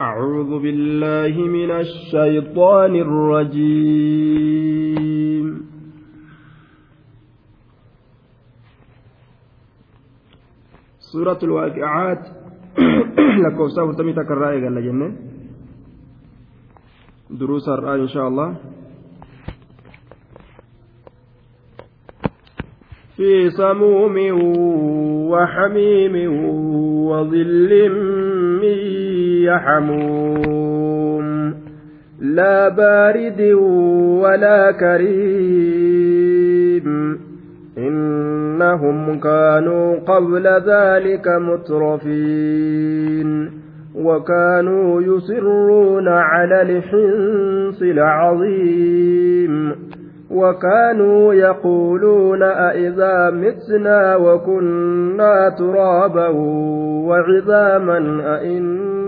أعوذ بالله من الشيطان الرجيم. سورة الواقعات. لكم سوف تميتك الرأي قال جنة دروس الرأي إن شاء الله. في سموم وحميم وظل من يحموم لا بارد ولا كريم. إنهم كانوا قبل ذلك مترفين. وكانوا يصرون على الحنص العظيم. وكانوا يقولون أئذا متنا وكنا ترابا وعظاما أئنا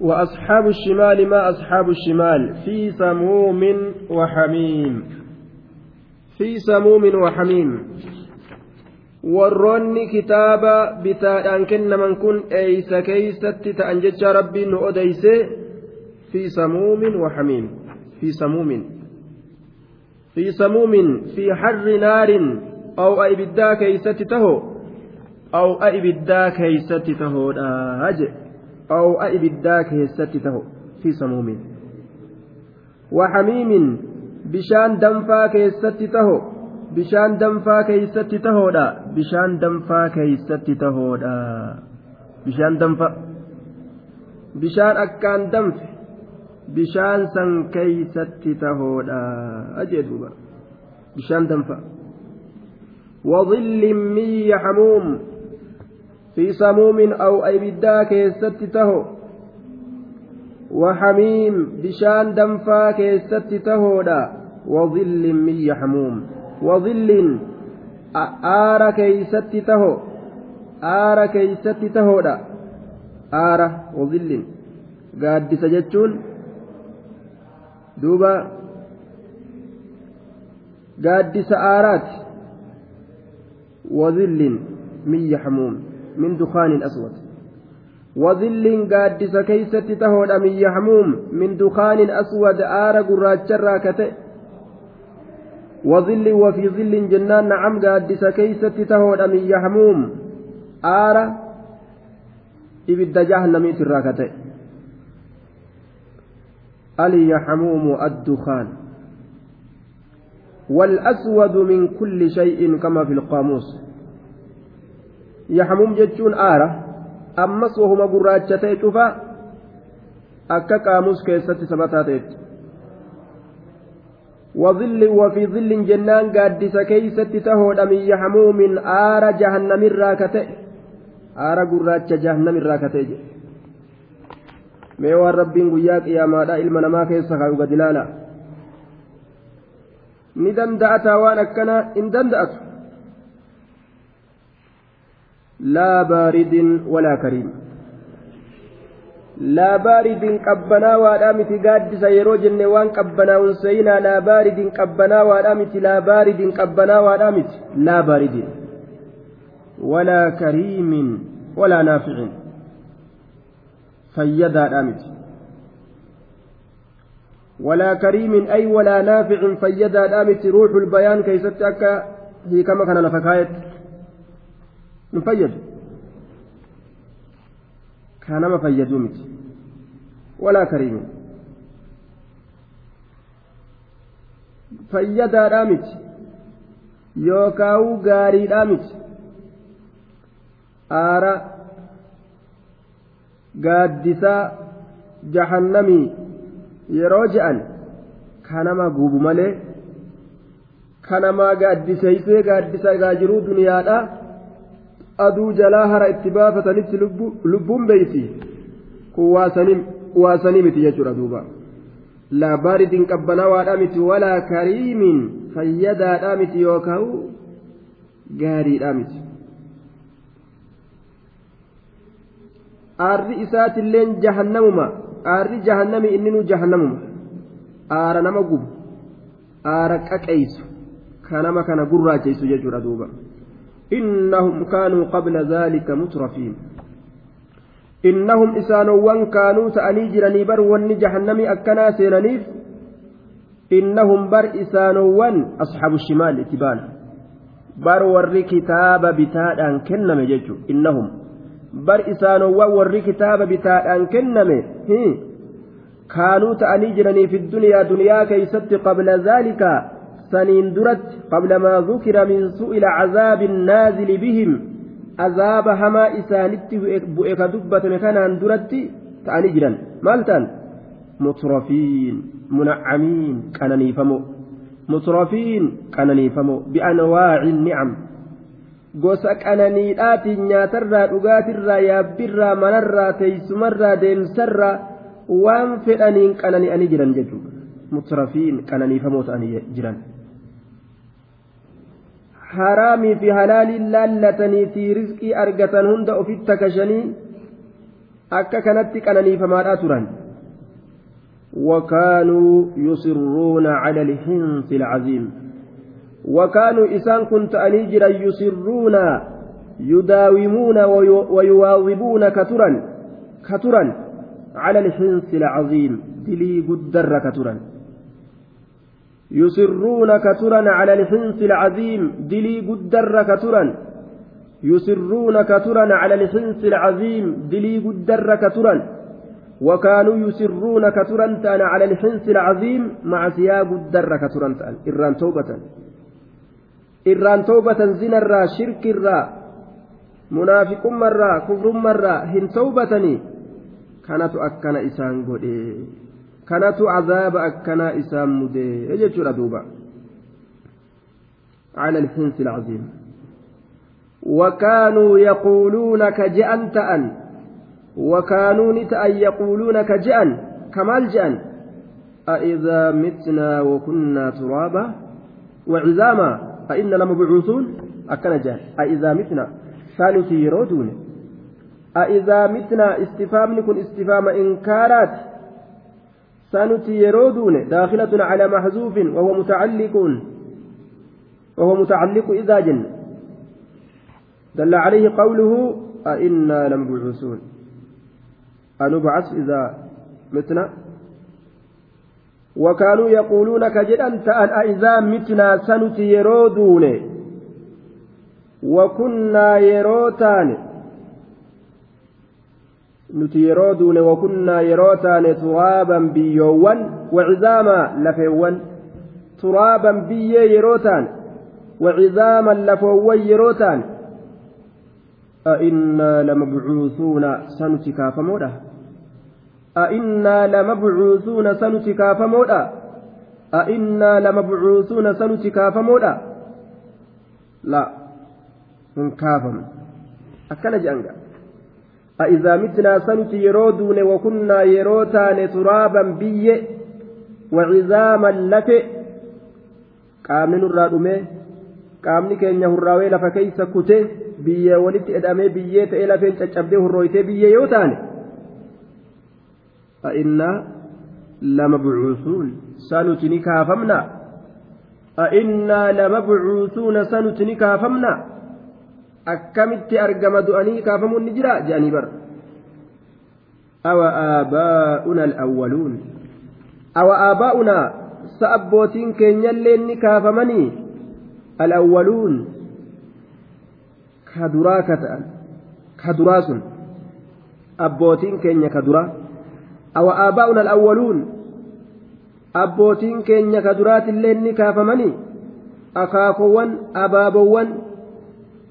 وأصحاب الشمال ما أصحاب الشمال في سموم وحميم في سموم وحميم warroonni kitaaba bitaadhaan kennaman kun eeysa keeysatti ta'an jecha rabbiin nu odeyse fi samuumin waxamiim fi samuumin fi samuumin fi harri naarin aw'a ibiddaa keeysatti taho aw'a ibiddaa keeysatti tahoodha jedhe أو أبدا كيست تهو في سموم وحميم بشان دنفا كيست تهو بشان دنفا كيست تهودا بشان دنفا كيست تهودا بشان دنفا بشان أكان دنف بشان سن كيست تهودا أجدوبا بشان دنفا. وظل من يحموم. في سموم أو أي بداك يستت تهو وحميم بشان دنفا كيست تهودا وظل من يحموم وظل آر كيست تهو آر كيست تهودا آر وظل قادس جتون دوبا قادس آرات وظل من يحموم من دخان أسود وظل قادس كيست تهود من يحموم من دخان أسود آر قراج وظل وفي ظل جنان نعم قادس كيست تهود من يحموم آر إبد جهنم تراكتئ اليحموم الدخان. والأسود من كل شيء كما في القاموس. يحموم جتون آرة ammas wahuma gurraacha ta'e cufa akka qaamus keessatti sabataa ta'etti وفي ظل جنان قادس كيست تهود من يحموم آر جهنم الراكتة آر قراتش جهنم الراكتة mee waan rabbiin guyyaa qiyaamaadha ilma namaa keessa kaayu gadi ilaala ni danda'ataa waan akkana hin danda'atu baaridin walaa kariim laa baaridin qabbanaawaadhaa miti gaaddisa yeroo jenne waan qabbanaa'un seyinaa laa baaridin qabbanaawaadhaa miti laa baaridin qabbanaawaadhaa miti laa baaridin walaa kariimin walaa naaficin fayyadaadhaa miti ولا كريم أي ولا نافع فيدا دامت روح البيان كيست أكا هي كما كان لفكايت hin fayyadu kaa nama fayyaduu miti walaa kariimin fayyadaadhaa miti yookaa'uu gaariidhaa miti aara gaaddisaa jahannamii yeroo je'an ka nama guubu malee ka namaa gaaddiseysee egaa jiruu duniyaadhaa aduu jalaa hara itti baafatanitti lubbuun beeyti kun waasanii miti jechuudha duuba laa baaridin qabbanawaadhaa miti walaa kariimin fayyadaadhaa miti yookaan gaariidhaa miti. aarri isaatilleen jahannamuma aarri jahannami inninuu jahannamuma aara nama gubu aara qaqeessu ka nama kana gurraacheysu jechuudha duuba. إنهم كانوا قبل ذلك مترفين. إنهم إسانوان كانوا تأني جرني بر وني جهنم أكنا سينانيف إنهم بر إسانوان أصحاب الشمال اتبان بر ور كتاب بتاء أن كنم إنهم بر إسانوان ور كتاب بتاء أن كنم. كانوا تأني جرني في الدنيا دنيا كيست قبل ذلك. Saniin duratti qabla maa dhukira min su'ila cazaabi naazili bihim azaaba hamaa isaanitti bu'e ka dubbatame kanaan duratti ta'anii jiran maal ta'an mutrafiin munacamiin qananiifamo mutrafiin qananiifamo bi'anwaaci nicam gosa qananiidhaatiin nyaatarraa dhugaatirraa yaabbirraa manarraa teeysumarraa deemsarraa waan fedhaniin qanani'anii jiran jechuudha mutrafiin qananiifamoo ta'anii jiran. Haraamii fi halaaliin laallatanii fi rizqii argatan hunda ofitti takashanii akka kanatti qananiifamaadhaa turan وكانوا يصرون على الحنث العظيم وكانوا إسان كنت أنيجرا يصرون يداومون ويواظبون كثرا كثرا على الحنث العظيم دلي قدر كثرا يصرون كترا على الحنث العظيم دلي قدر كترا يصرون كترا على الحنث العظيم دلي قدر كترا وكانوا يصرون كترا على الحنث العظيم مع سياق قدر كترا إران توبة إران توبة زنا الرا شرك الرا منافق مرة كفر مرة هن توبتني. كانت أكن إسان قدي. Kanatu cazaaba akkanaa isaan mudee jechuudha duuba. على الحنس العظيم وكانوا يقولون كجأن تأن وكانوا نتأن يقولون كجأن كمال جأن أإذا متنا وكنا ترابا وعظاما أئنا لمبعوثون أكن جهل أإذا متنا ثالث يرودون أإذا متنا استفهام كن استفهام إنكارات سنتي يرودون داخلة على محذوف وهو متعلق وهو متعلق إذا جن. دل عليه قوله أئنا لمبعوثون. أنبعث إذا متنا. وكانوا يقولون كجدان تأن أئذا متنا سنتي يرودون. وكنا يروتان. Nuti yeroo duune wakunnaa yeroo taane turaaban biyyoowwan wacizaamaa lafeewwan turaaban biyyee yeroo taane wacizaaman lafoowwan yeroo taane أئنا لمبعوثون سنتكافمودا أئنا لمبعوثون سنتكافمودا أئنا لمبعوثون سنتكافمودا لا انكافم أكل جانجا أئذا متنا سنت يرودون وكنا يروتان ترابا بي وعظاما لفئ qaamni nurraa dhumee qaamni keenya hurraawee lafa keeysa kutee biyyee walitti edhamee biyyee ta'ee lafeen caccabdee hurrooytee biyyee yoo taane a'innaa lama bucuusuun sanuti ni kaafamna a'innaa lama bucuusuuna sanuti ni kaafamna akkamitti argama du'anii kaafamuun ni jira? Jedhanii bara awa aabaa'una alawwaluun. Awa aabaa'unaa sa abbootiin keenyallee ni kaafamanii? Alawwaluun. Ka duraa ka ta'an. Ka duraa sun. Abbootiin keenya ka duraa. Awa aabaa'una alawwaluun. Abbootiin keenya ka duraatillee ni kaafamanii? Akaakowwan abaabowwan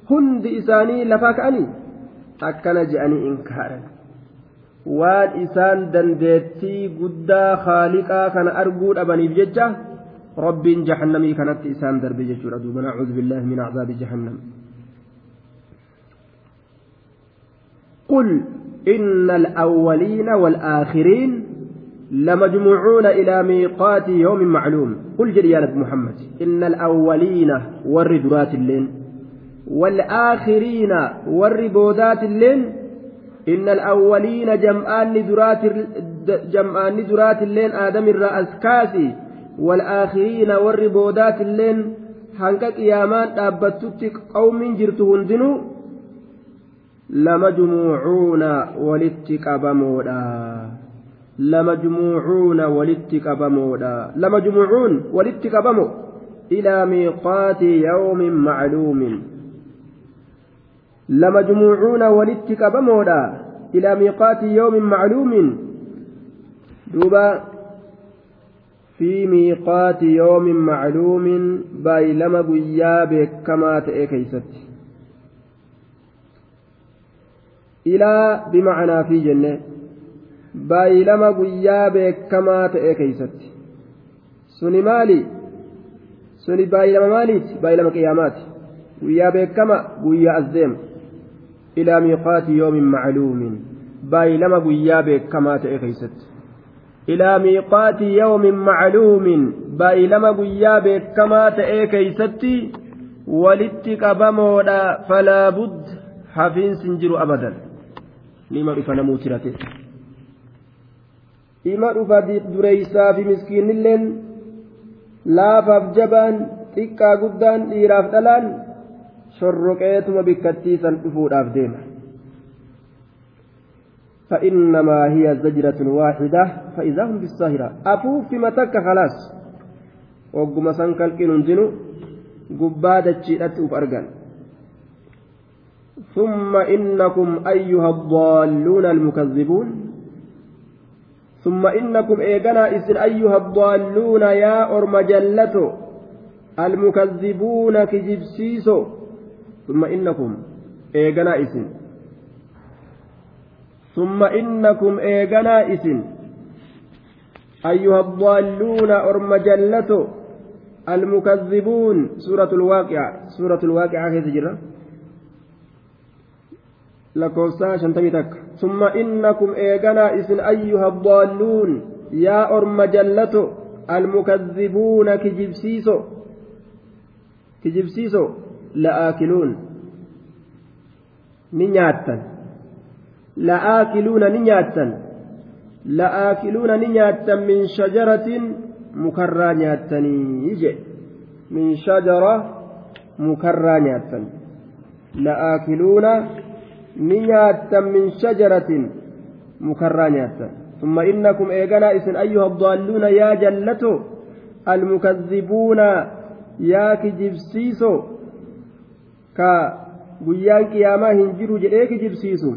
hundi isaanii lafaa ka'anii akkana je'anii inkaaran waan isaan dandeettii guddaa haaliqaa kana arguu dhabaniif jecha rabbiin jahannamii kanatti isaan darbe jechuudha duuba nacuudhu billaahi min acdaabi jahannam قل إن الأولين والآخرين لمجموعون إلى ميقات يوم معلوم قل جل يا محمد إن الأولين والردرات اللين والآخرين والربودات اللين إن الأولين جمعان درات جمعان درات اللين آدم الرأس كاسي والآخرين والربودات اللين هنكك قيامان أبتتك قوم جرت هندنو لمجموعون ولتك أبمودا لمجموعون ولتك أبمودا لمجموعون ولتك أبمو إلى ميقات يوم لمجموعون ولتك بمودا إلى ميقات يوم معلوم. دوبا في ميقات يوم معلوم بايلما بيابك كما تأكيست. إلى بمعنى في جنة بايلما بيابك كما تأكيست. سني مالي سني بايلما ماليت بايلما قيامات. guyyaa كما guyyaa as إلى ميقات يوم معلوم بايلما قيا بكما تأخيست إلى ميقات يوم معلوم بايلما قيا بكما تأخيست ولتك بمودا فلا بد حفين سنجر أبدا لما رفنا موترته ima dhufa dureysaa fi miskiinilleen laafaaf jabaan xiqqaa guddaan dhiiraaf dhalaan shorroqeetuma bikkattiisan dhufuudhaaf deema. فإنما هي زجرة واحدة فإذا هم بالساهرة أفوف في متك خلاص وقم سنكل كننزنو قبادة شيئة أرجان ثم إنكم أيها الضالون المكذبون ثم إنكم إيقنا إسن أيها الضالون يا أرمجلتو المكذبون كجبسيسو ثم إنكم إيغنا إسن ثم إنكم إيغنا إسن أيها الضالون lakkoofsa shantamii takka summa innakum eeganaa isin ayyuha daalluun yaa orma jallato almukaddibuuna kijibsiiso kijibsiiso ni nyaattan la'aakiluuna ni nyaattan la'aakiluuna ni nyaattan min shajaratin mukarraa nyaattanii je min shajara mukarraa nyaattan la'aakiluuna ni nyaattan min shajaratin mukarraa nyaattan ثم إنكم إيقنا إسن أيها الضالون يا جلتو المكذبون يا كجبسيسو ka guyyaan qiyaamaa hin jiru jedhee kijibsiisu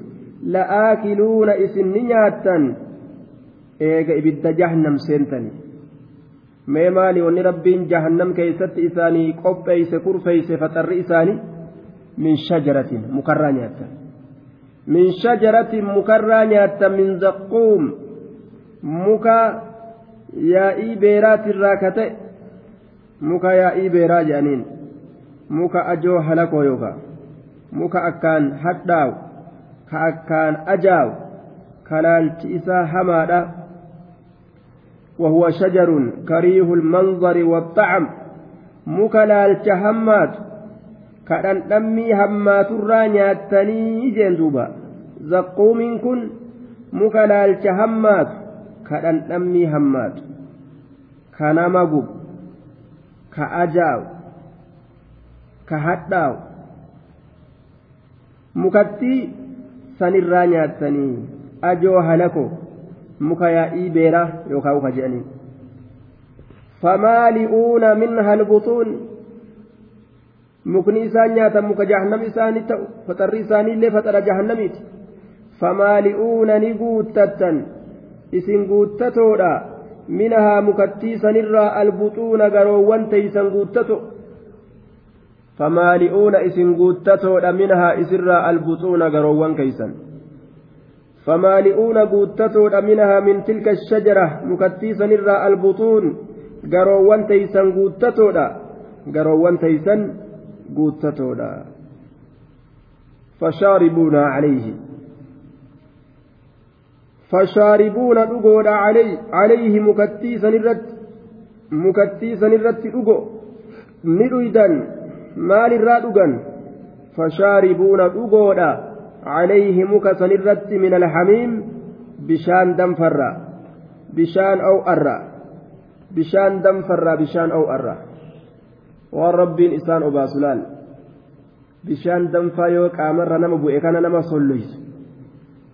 la'aakiluuna isin ni nyaattan. Eega ibidda jahannam seentani. Mee maali wanni rabbiin jahannam keeysatti isaanii qopheeyse kurfeeyse faxarri isaanii? Min shajaratin mukarraa nyaattan. Min shajaratin mukarraa nyaattan min zaqquum muka yaa'ii beeraatirraa ka ta'e. Muka yaa'ii beeraa jedhaniin muka ajoo halakoo yookaa muka akkaan hadhaawu ka akkaan ajaawu kalaalchi isaa hamaadha. وهو شجر كريه المنظر والطعم مكلالش همات كأن أمي همات الرانياتني جندوبا زقوم كن مكلالش همات كأن أمي همات كنمغب كأجاو ka hadhaawu mukatti sanirraa nyaattanii ajoo halako muka yaa'ii beeraa yookaan uka jedhanii. Famaali'uuna minha albuxuun mukni isaan nyaatan muka jahannam isaanii ta'u faxarri isaaniillee faxara jahannamiiti. Famaali'uuna ni guuttattan. Isin guuttatoodha minahaa mukattii sanirraa albuxuuna garoowwan teeysan guuttato فمالئون إسن قوتتو منها إسرا البطون قروان كيسا فمالئون قوتتو منها من تلك الشجرة مكتيسا نرى البطون قروان تيسا قوتتو قروان تيسا قوتتو فشاربون عليه فشاربون دغود عليه عليه مكتيسا نرت مكتيسا نرت دغو ندويدان maalirraa dhugan fashaaribuuna dhugoodha calayhi muka sanirratti min alhamiim bishaan danfarra bishaan aw'arra bishaan danfarra bishaan aw'arra waan rabbiin isaan obaasu laal bishaan danfaa yoo qaamarra nama bu'e kana nama solloysu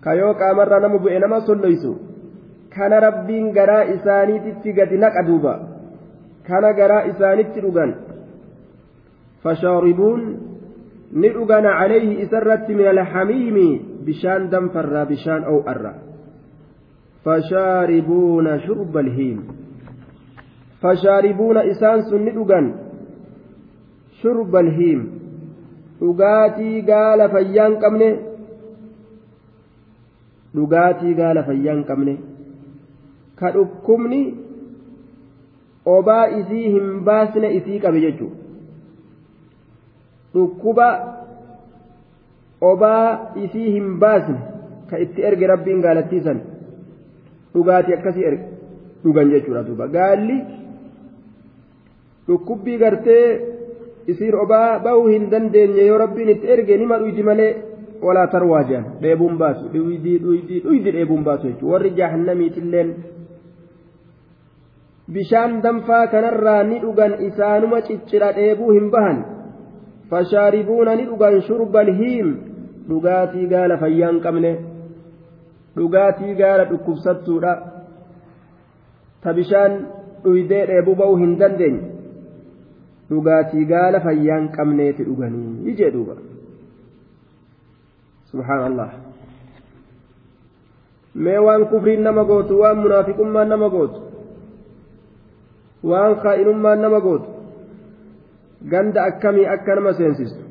ka yoo qaamarra nama bu'e nama solloysu kana rabbiin garaa isaaniititti gadi naqa duuba kana garaa isaanitti dhugan فشاربون ندغن عليه إسرت من الحميم بشان دم فرا بشان أو أرى فشاربون شرب الهيم فشاربون إسانس ندغن شرب الهيم qabne dhugaatii gaala fayyaan qabne ka dhukkubni obaa isii hin baasne isii qabe jechuudha dhukkuba obaa isii hin baasne ka itti erge rabbiin gaalattiisan dhugaatii akkasii dhugan jechuudha duuba. Gaalli dhukkubbii gartee isiin obaa bahuu hin dandeenye yoo rabbiin itti erge nima dhuydi malee walaa tarwaa jedhan dheebuun baasu dhuydii dhuydii dhuydi dheebuun baasu jechuudha. Warri jahannamiitilleen bishaan danfaa kanarraa ni dhugan isaanuma ciccira dheebuu hin bahan. Shurba alhiim dhugaatii gaala fayyaan qabne dhugaatii gaala dhukkubsattuudha ta bishaan dhuydee dheebuu ba'uu hin dandeenye dhugaatii gaala fayyaan qabneeti dhuganii jee duuba subhaan allah mee waan kufriin nama gootu waan munaafiqummaan nama gootu waan kaa'inummaan nama gootu ganda akkamii akka nama seensistu.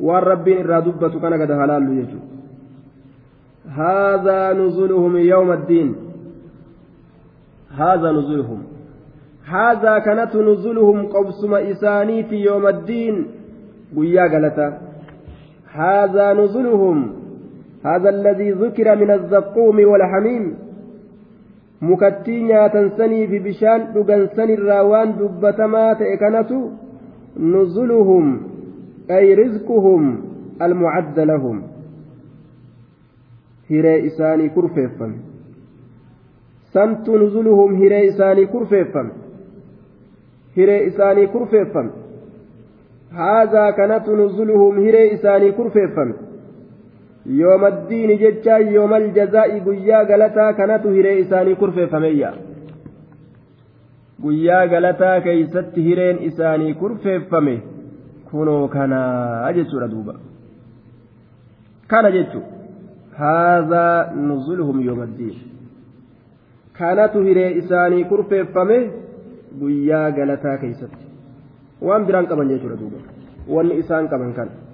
Waan rabbiin irraa dubbatu kana gada halaallu jechuudha. هذا نزلهم يوم الدين هذا نزلهم هذا كانت نزلهم قبسم إسانيت يوم الدين قيا قالتا هذا نزلهم هذا الذي ذكر من الزقوم والحميم mukattii nyaatan sanii fi bishaan dhugan sanirraa waan dubbatamaa ta'e kanatu nuzuluhum ay rizquhum almucadda lahum hiree isaanii kurfeeffame santu nuzuluhum hiree isaanii kurfeeffame hiree isaanii kurfeeffame haazaa kanatu nuzuluhum hiree isaanii kurfeeffame yooma diini jechaa yoomal jazaa'i guyyaa galataa kanatu hiree isaanii kurfeeffameeyya. Guyyaa galataa keeysatti hireen isaanii kurfeeffame kunoo kanaa jechuudha duuba. Kana jechu haadhaa nuzuluhum yooma diin. Kanatu hiree isaanii kurfeeffame guyyaa galataa keeysatti. Waan biraan qaban jechuudha duuba. Wanni isaan qaban kana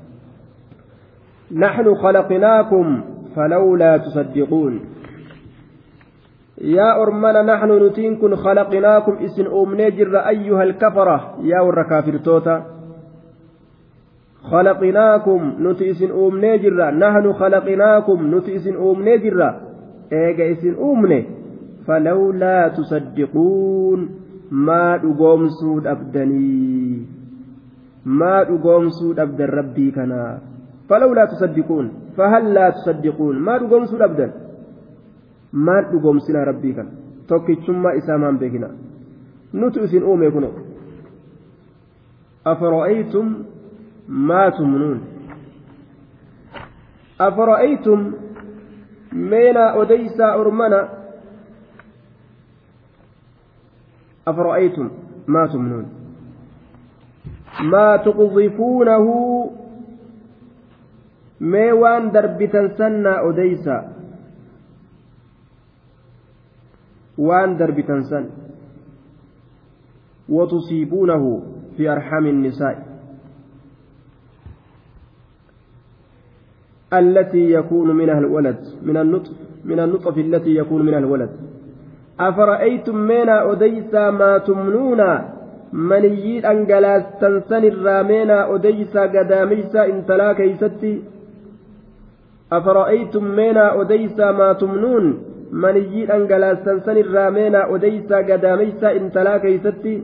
نحن خلقناكم فلولا تصدقون. يا أرمنا نحن نتينكن خلقناكم إسن أمني جر أيها الكفرة. يا ور توتا. خلقناكم نتي إسن أمني جر. نحن خلقناكم نتي إسن أمني جر. إيجا إسن أمني. فلولا تصدقون. ما دقومسود أبدني. ما دقومسود أبدن ربي كنا. فلولا تصدقون فهل لا تصدقون؟ ما دقوم سود أبدا ما دقوم سنا ربي كان. توكي ثم إسامان بيكنا نتؤسن أومي كنو. أفرأيتم ما تمنون؟ أفرأيتم مينا أديسا أرمنا؟ أفرأيتم ما تمنون؟ ما تقذفونه mee waan darbitan sannaa odeysa waan darbitan san وتصيبونه في أرحام النساء. التي يكون منها الولد من النطف من النطف التي يكون منها الولد. أفرأيتم مينا أديسا ما تمنون؟ منيي أنجلاس تنسن الرامينا أديسا قداميسا انتلا كيستي أفرأيتم مينا أديسا ما تمنون؟ منيي أنجلاسا سنرا مينا أديسا قداميسا انتلا كيستي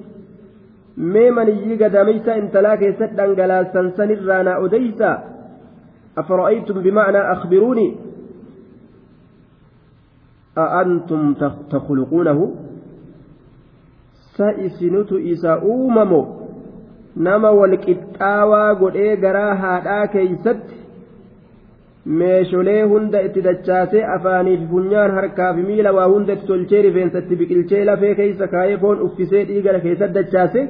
mee maniyyii gadameysa intalaa keessatti dhangalaasan sanirraa na odeysa afara'aytum bimacnaa akhbiruunii أأنتم تخلقونه؟ سئسنت إسا أوممو نما والكتاوى قد إيقرا هادا كيست meesholee hunda itti dachaasee afaaniif funyaan harkaa fi miila waa hunda itti tolchee rifeensatti biqilchee lafee keessa kaayee foon uffisee dhiigara keessatti dachaase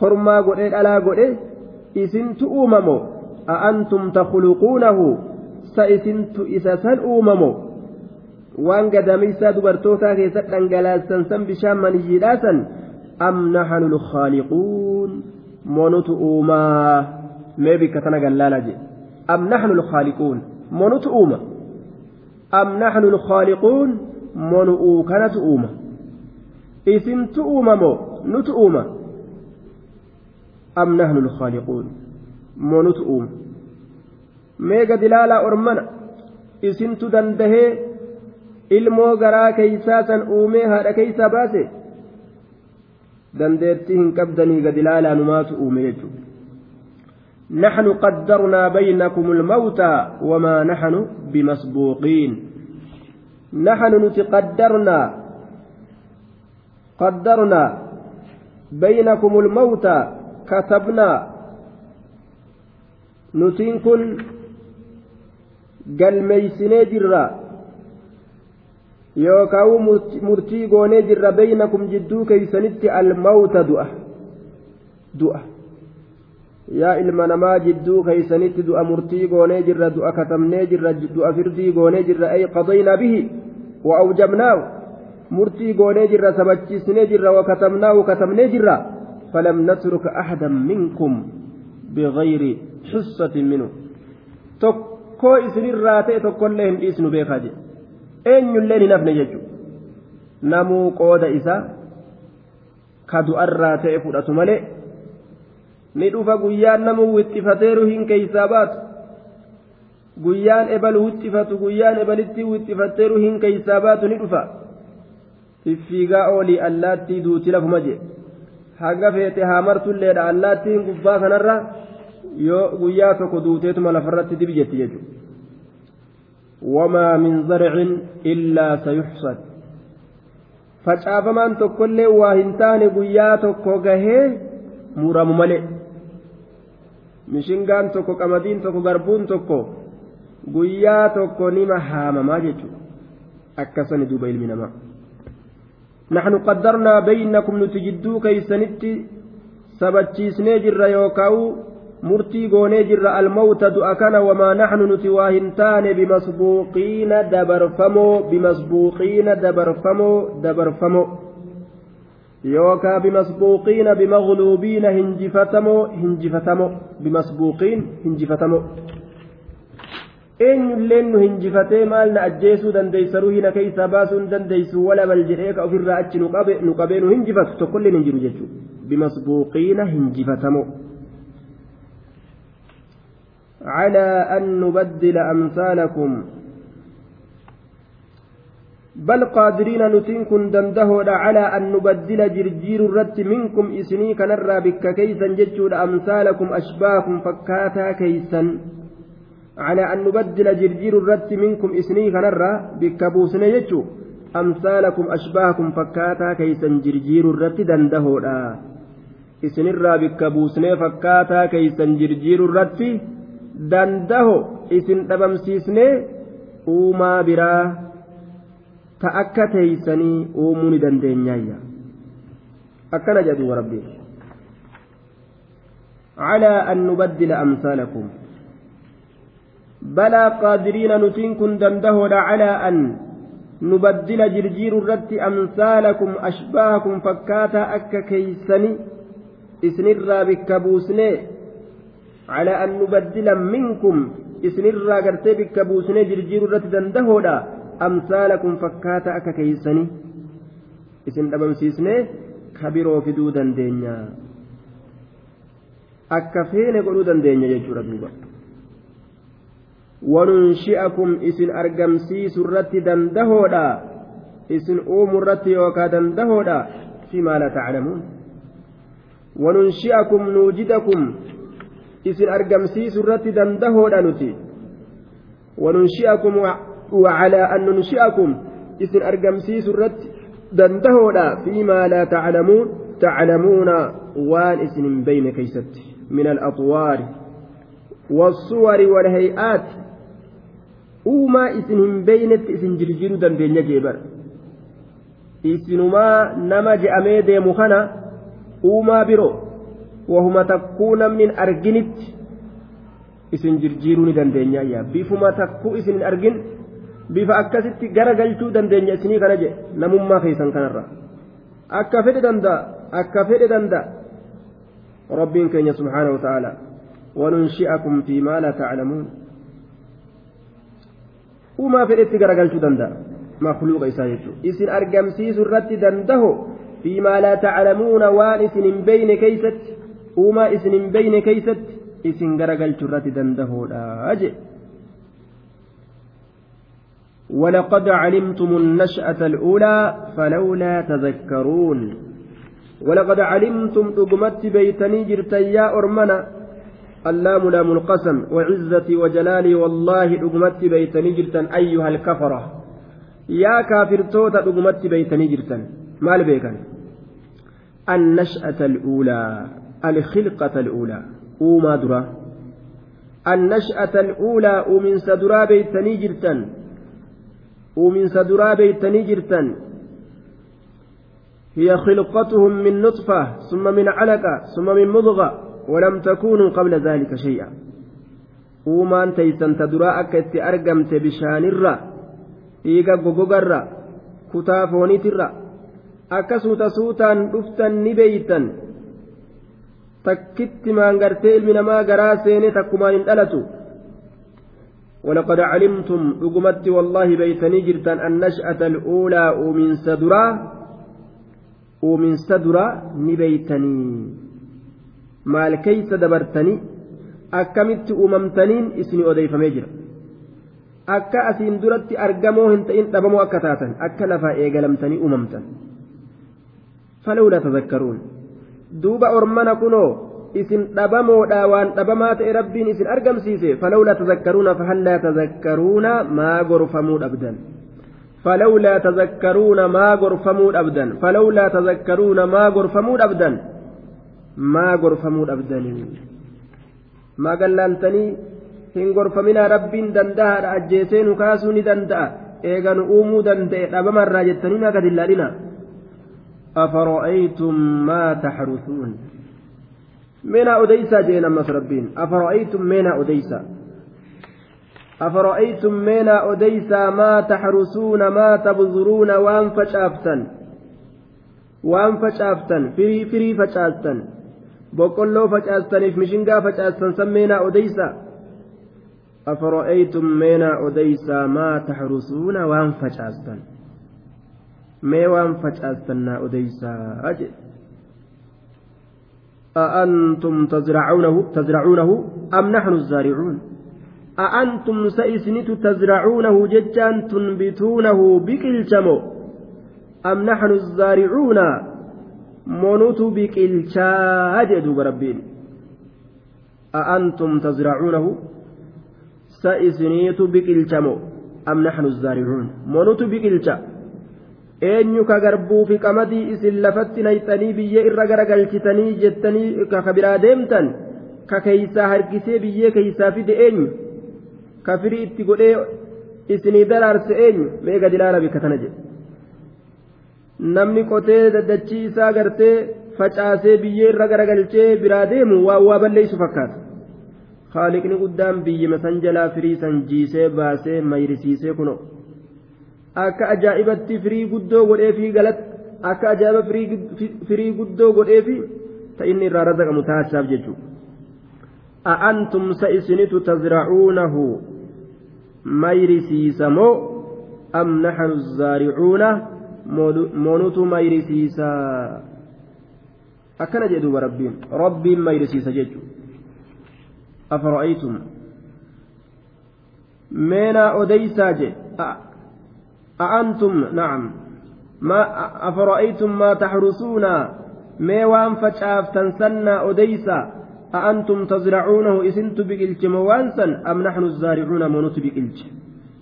kormaa godhee dhalaa godhe isintu uumamo a'antum takhluquunahu sa isintu isa san uumamo waan gadamiisaa dubartootaa keessatti dhangalaasan san bishaan maniyyiidhaasan am naxanu lkhaaliquun monutu uumaa mee bikka tana gallaala jedhe أم نحن الخالقون منو تؤوما أم نحن الخالقون منو كانت أوما اسم تؤوما مو نتؤوما أم نحن الخالقون منو ormana isintu dandahee ilmoo garaa keeysaa san uumee haadha keeysaa baase dandeettii hin qabdanii gad ilaalaa numaatu uume jechuudha نحن قدرنا بينكم الموت وما نحن بمسبوقين نحن نتقدرنا قدرنا بينكم الموت كتبنا نتين كن galmeeysinee jirra yookaan murtii goonee jirra baynakum jidduu keeysanitti almawta du'a du'a yaa ilma namaa jidduu keeysanitti du'a murtii goonee jirra du'a katamnee jirra du'a firdii goonee jirra ay qadaynaa bihi wa awjabnaahu murtii goonee jirra sabachiisnee jirra wa katamnaahu katamnee jirra falam natruk ahadan minkum bigayri xussatin minhu tokkoo isinirraa ta'e tokkollee hin dhiisnu beekaa jedhe eenyulleen hin hafne jechu namuu qooda isaa ka du'arraa ta'e fudhatu malee ni dhufa guyyaan nama wixxifateeru hin keeysaa baatu. Guyyaan ebalu wixxifatu guyyaan ebalitti wixxifatteeru hin keeysaa baatu ni dhufa. Fiffiigaa oolii allaattii duuti lafuma jee. Hanga feete haa martulleedha allaattiin gubbaa kanarra yoo guyyaa tokko duuteetuma lafarratti dibi jetti jechuudha. Wamaa min zarcin illaa sayuxsad facaafamaan tokkollee waa hin taane guyyaa tokko gahee muramu malee mishingaan tokko qamadiin tokko garbuun tokko guyyaa tokko nima haamamaa jechuudha akkasani duuba ilmi namaa. نحن قدرنا بينكم نتجدو كيسنت سبتشيسني جر يوكاو مرتي غوني جر الموت دؤكنا وما نحن نتواهنتان بمسبوقين دبرفمو بمسبوقين دبرفمو دبرفمو يوكا بمسبوقين بمغلوبين هنجفتمو هنجفتمو بمسبوقين هنجفتمو dandeeysanuu hina keeysaa baasuu hin dandeeysu wala bal jedhee ka ofirraa achi nu qabee nu hinjifatu tokkolleen hin jiru jechuudha bimasbuuqiina hinjifatamoo على أن نبدل أمثالكم بل قادرين نتين كن دنده على أن نبدل جرجير الرت منكم إسني كنرى بك كيسا ججود أمثالكم أشباكم فكاتا كيسا. على أن نبدل جرجير الرت منكم إسني كنرى بكبوسنا يجو أمثالكم أشباهكم فكاتا كيسا جرجير الرت دندهودا. isinirraa bikka buusnee fakkaataa keeysan jirjiiru irratti dandaho isin dhabamsiisnee uumaa biraa ta akka teeysanii uumuu ni dandeenyaayya. Akkana jedhu rabbi. Calaa an nubaddila amsaalakum. Balaa qaadiriina nutiin kun dandahoodha calaa an nubaddila jirjiiru irratti amsaalakum ashbaahakum fakkaataa akka keeysani isinirraa bikka buusnee calaa an nubaddila minkum isinirraa gartee bikka buusnee jirjiiru irratti dandahoodha دندهد أمثالكم فكاتا أكا كيسني إسن دبمسيسني كبيرو فدو دندينيا أكا فين قلو دندينيا يجور دوبا wanunshi'akum isin argamsiisu irratti dandahoodha isin uumuu irratti yookaa dandahoodha fimaa la taclamuun wanunshi'akum nuujidakum isin argamsiisu irratti dandahoodha nuti wanunshi'akum وعلى أن ننشئكم إذن أرقمسيس الرد دندهودا فيما لا تعلمون تعلمون وان إذن بين كيست من الأطوار والصور والهيئات isin jirjiiruu dandeenya jeebar isinumaa nama je'amee deemu kana uumaa biroo wahuma takkuu namni hin arginitti isin jirjiiruu ni dandeenya yaa bifuma takkuu isin hin argin bifa akkasitti gara galchuu dandeenya isinii kana jedhe namummaa keessan kanarra akka fedhe danda'a akka fedhe danda'a rabbiin keenya subhaanahu wa ta'ala wanunshi'akum fi maa laa ta'lamuun uumaa fedhetti garagalchuu danda'a makluuqa isaa jechuudha isin argamsiisu irratti dandaho fiimaa laa taclamuuna waan isin hin beyne keeysatti uumaa isin hin beyne keeysatti isin garagalchuu irratti dandahoodha je ولقد علمتم النشأة الأولى فلولا تذكرون. ولقد علمتم دقمت بيتني جرتي يا أرمنا. اللام لام القسم وعزتي وجلالي والله دقمت بيتني جرتن أيها الكفرة. يا كافر توتا دقمت بيتني جرتن. مال بيكن؟ النشأة الأولى الخلقة الأولى. أوما درا. النشأة الأولى ومن سدرا بيتني جرتن. ومن سدرا بيتني جرتن هي خلقتهم من نطفة ثم من علقة ثم من مضغة ولم تكونوا قبل ذلك شيئا itti argamte bishaanirra dhiiga gogogarra kutaa fooniitirra akka suuta suutaan dhuftan ni beeytan takkitti maangartee ilmi namaa garaa seene takkumaan hin dhalatu ولقد علمتم رقمت والله بيتني جرتا النشأة الأولى ومن سدرا ومن سدرا نبيتني dabartanii akkamitti uumamtaniin isinii odeeyfamee jira akka asiin duratti argamoo hin ta'in dhabamoo akka taatan akka lafaa eegalamtanii uumamtan falawlaa tazakkaruun duuba ormana kunoo isin dhabamoodha waan dhabamaa ta'e rabbiin isin argamsiise. Falawlaa tazakkaruuna fahallaa tazakkaruuna maa gorfamuu dhabdan. Falawlaa tazakkaruuna maa gorfamuu dhabdan. Falawlaa tazakkaruuna maa gorfamuu dhabdan. Maa gorfamuu dhabdanii maa hin gorfaminaa rabbiin danda'aadha ajjeesee nu kaasuu ni danda'a. Eeganu uumuu danda'e dhabamarraa jettanii maa gadi hin afaroaytum maa taxrusuun? Meenaa odeysaa jeen ammas rabbiin afara'aytum meenaa odeysaa أفرأيتم مينا أديسا ما تحرسون ما تبذرون وأن فشافتا وأن فشافتا فري فري فشافتا بقول فشافتا في مشنقا فشافتا سمينا أديسا أفرأيتم مينا أديسا ما تحرسون وأن فشافتا mee waan facaastannaa odeysaa aje أأنتم تزرعونه تزرعونه أم نحن الزارعون؟ أأنتم سئسنت تزرعونه ججان تنبتونه بكلشمو أم نحن الزارعون؟ منوت بكلشا أجدوا بربين. أأنتم تزرعونه؟ سئسنيت بكلشمو أم نحن الزارعون؟ منوت بكلشا eenyu ka garbuu fi qamadii isin lafatti nayxanii biyya irra garagalchitanii jettanii ka biraa deemtan ka keeysaa harkisee biyyee keeysaa fide eenyu? Ka firii itti godhee isinii daraarse eenyu? Mee gadi laala bikka tana jedhe. Namni qotee daddachii isaa gartee facaasee biyyee irra garagalchee biraa deemu waa waa balleessu fakkaata. Haaliqni guddaan biyyima san jalaa firii san jiisee baasee mayrisiisee kunoo akka ajaa'ibatti firii guddoo godheefi galata akka ajaa'iba firii guddoo godheefi ta inni irraa razaqamu taachaaf jechuudha a'antum sa isinitu tazracuunahu mayrisiisa moo am naxnu zaaricuuna? Moonutu mayrisiisa akkana jedhuuba rabbiin rabbiin mayrisiisa jechuudha afara'aytum meenaa odeysaa je أأنتم؟ نعم. ما أفرأيتم ما تحرسون؟ ما وان فشاف تنسنا أديسا أأنتم تزرعونه؟ إسنت بقلت موانسا أم نحن الزارعون منوت بقلت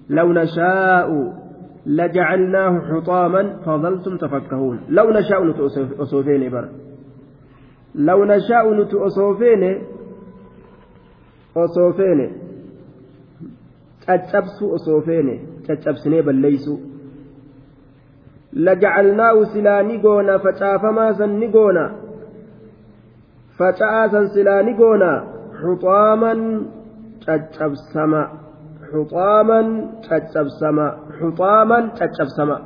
لو نشاء لجعلناه حطاما فظلتم تفكهون. لو نشاء نتأصوفين بر لو نشاء نتأصوفين أصوفين caccabsu osoo feene caccabsinee balleeysu san ni goona faca'aa san silaa ni goona xuxaaman caccabsama xuxaaman caccabsama xuxaaman caccabsama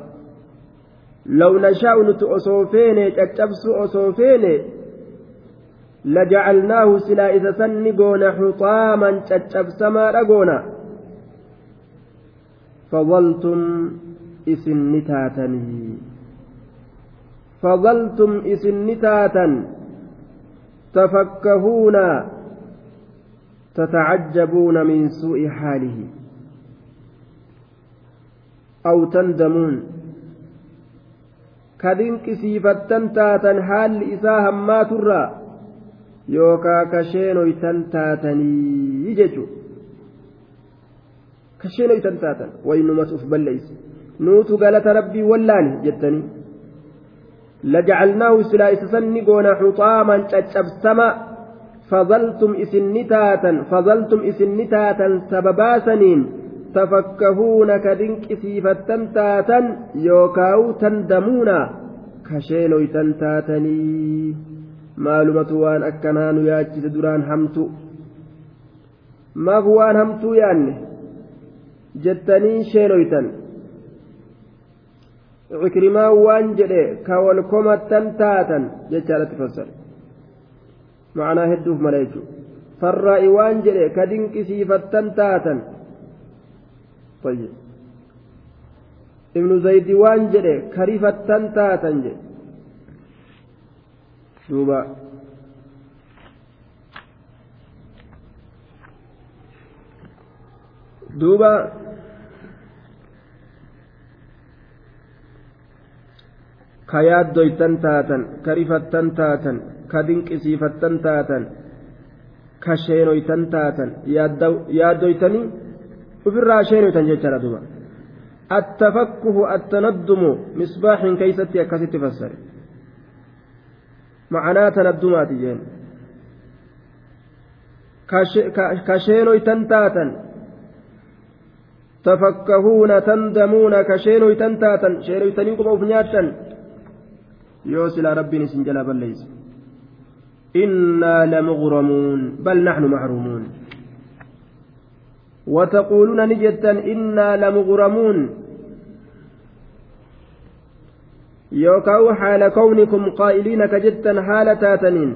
law nashaa'u nuti osoo feene caccabsu osoo feene lajacalnaahu silaa isa san ni goona xuxaaman caccabsamaadha goona فظلتم إسن نتاتني فظلتم إسن نتاتا تفكهون تتعجبون من سوء حاله أو تندمون كدنكسيفتن تاتا حال إساها ما ترى يوكا كشينويتن تاتني يججو kasheen oytan taatan. Waynumatu uf balleeyse nuutu galata rabbii wallaani jettanii لجعلناه سلا إسسن قونا حطاما تشبسما فظلتم إسنتاتا فظلتم إسنتاتا سببا سنين. تفكهون كدنك سيفتن تاتا يوكاو تندمون كشيلو تنتاتني. معلومة وان أكنان ياجس دران همتو. ما هو أن همتو يعني؟ jettanii sheenoytan cikrimaa waan jedhe ka wal komattan taatan jechaadhatti fassare ma'anaa hedduuf mala jechuu farraa'i waan jedhe ka dinqisiifattan taatan. Ibnu zaydi waan jedhe ka rifattan taatan jedhe duuba. Duuba. Ka yaaddoytan taatan ka rifattan taatan ka dinqisiifattan taatan ka taatan yaaddoytanii ofirraa sheenoytan jechaadha duba attafakkuhu attanaddumu misbaaxin keeysatti akkasitti fassare macanaa tanaddumaati jeen ka sheenoytan taatan tafakkahuuna tandamuuna ka sheenoytan taatan sheenoytanii quba uf nyaattan yoo silaa rabbiin isin jala balleeyse innaa lamughramuun bal naxnu وتقولون نجتا إنا لمغرمون. يوكاو حال كونكم قائلين كجتا حال تاتنين.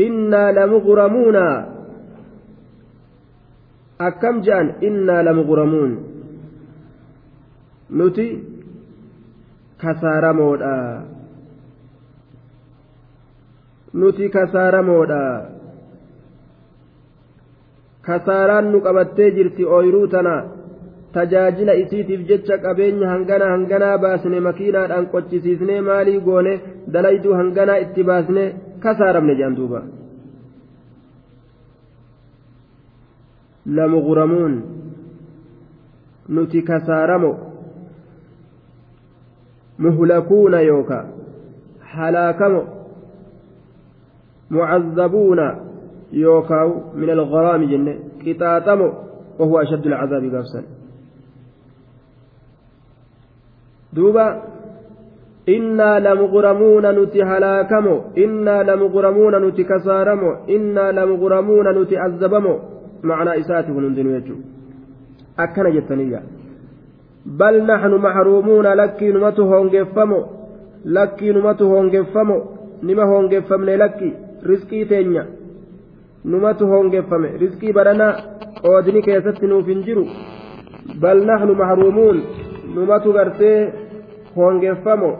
إنا لمغرمون. أكم جان؟ إنا لمغرمون. نتي كسارمودا. Nuti kasaaramoodha kasaaraan nu qabattee jirti ooyiruu tana tajaajila isiitiif jecha qabeenya hangana hanganaa baasne makiinaadhaan qochisiisnee maalii goone dalayduu hanganaa itti baasne kasaaramne jedhan duuba lamughramuun nuti kasaaramo muhlakuuna yooka halaakamo معذبون يوكاو من الغرام جنة. قطاطمو وهو أشد العذاب قابسا دوبا إنا لمغرمون نتي هلاكمو إنا لمغرمون نتي كسارمو إنا لمغرمون نتي عذبمو. معنى إساته نندن يجو أكنا جتنية. بل نحن محرومون لكي نمته هونجفمو لكي نمته هونجفمو. نما هونجفمني لكي riskii teenya. Numatu hongeffame riskii badhanaa qoodni keessatti nuuf hin jiru. Bal nahnu mahruumuun numatu gartee hongeffamo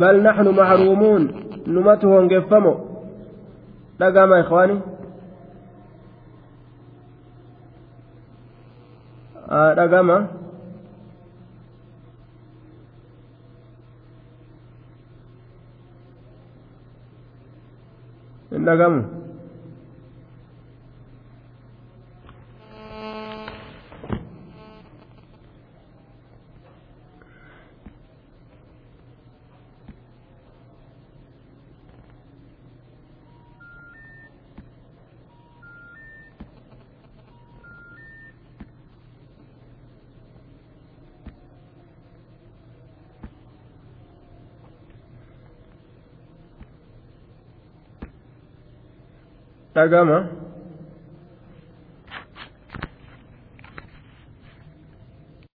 bal nahnu mahruumuun numatu hongeffamo dhagama ikwaani ah, dhagama. Hin dhagamu dhagama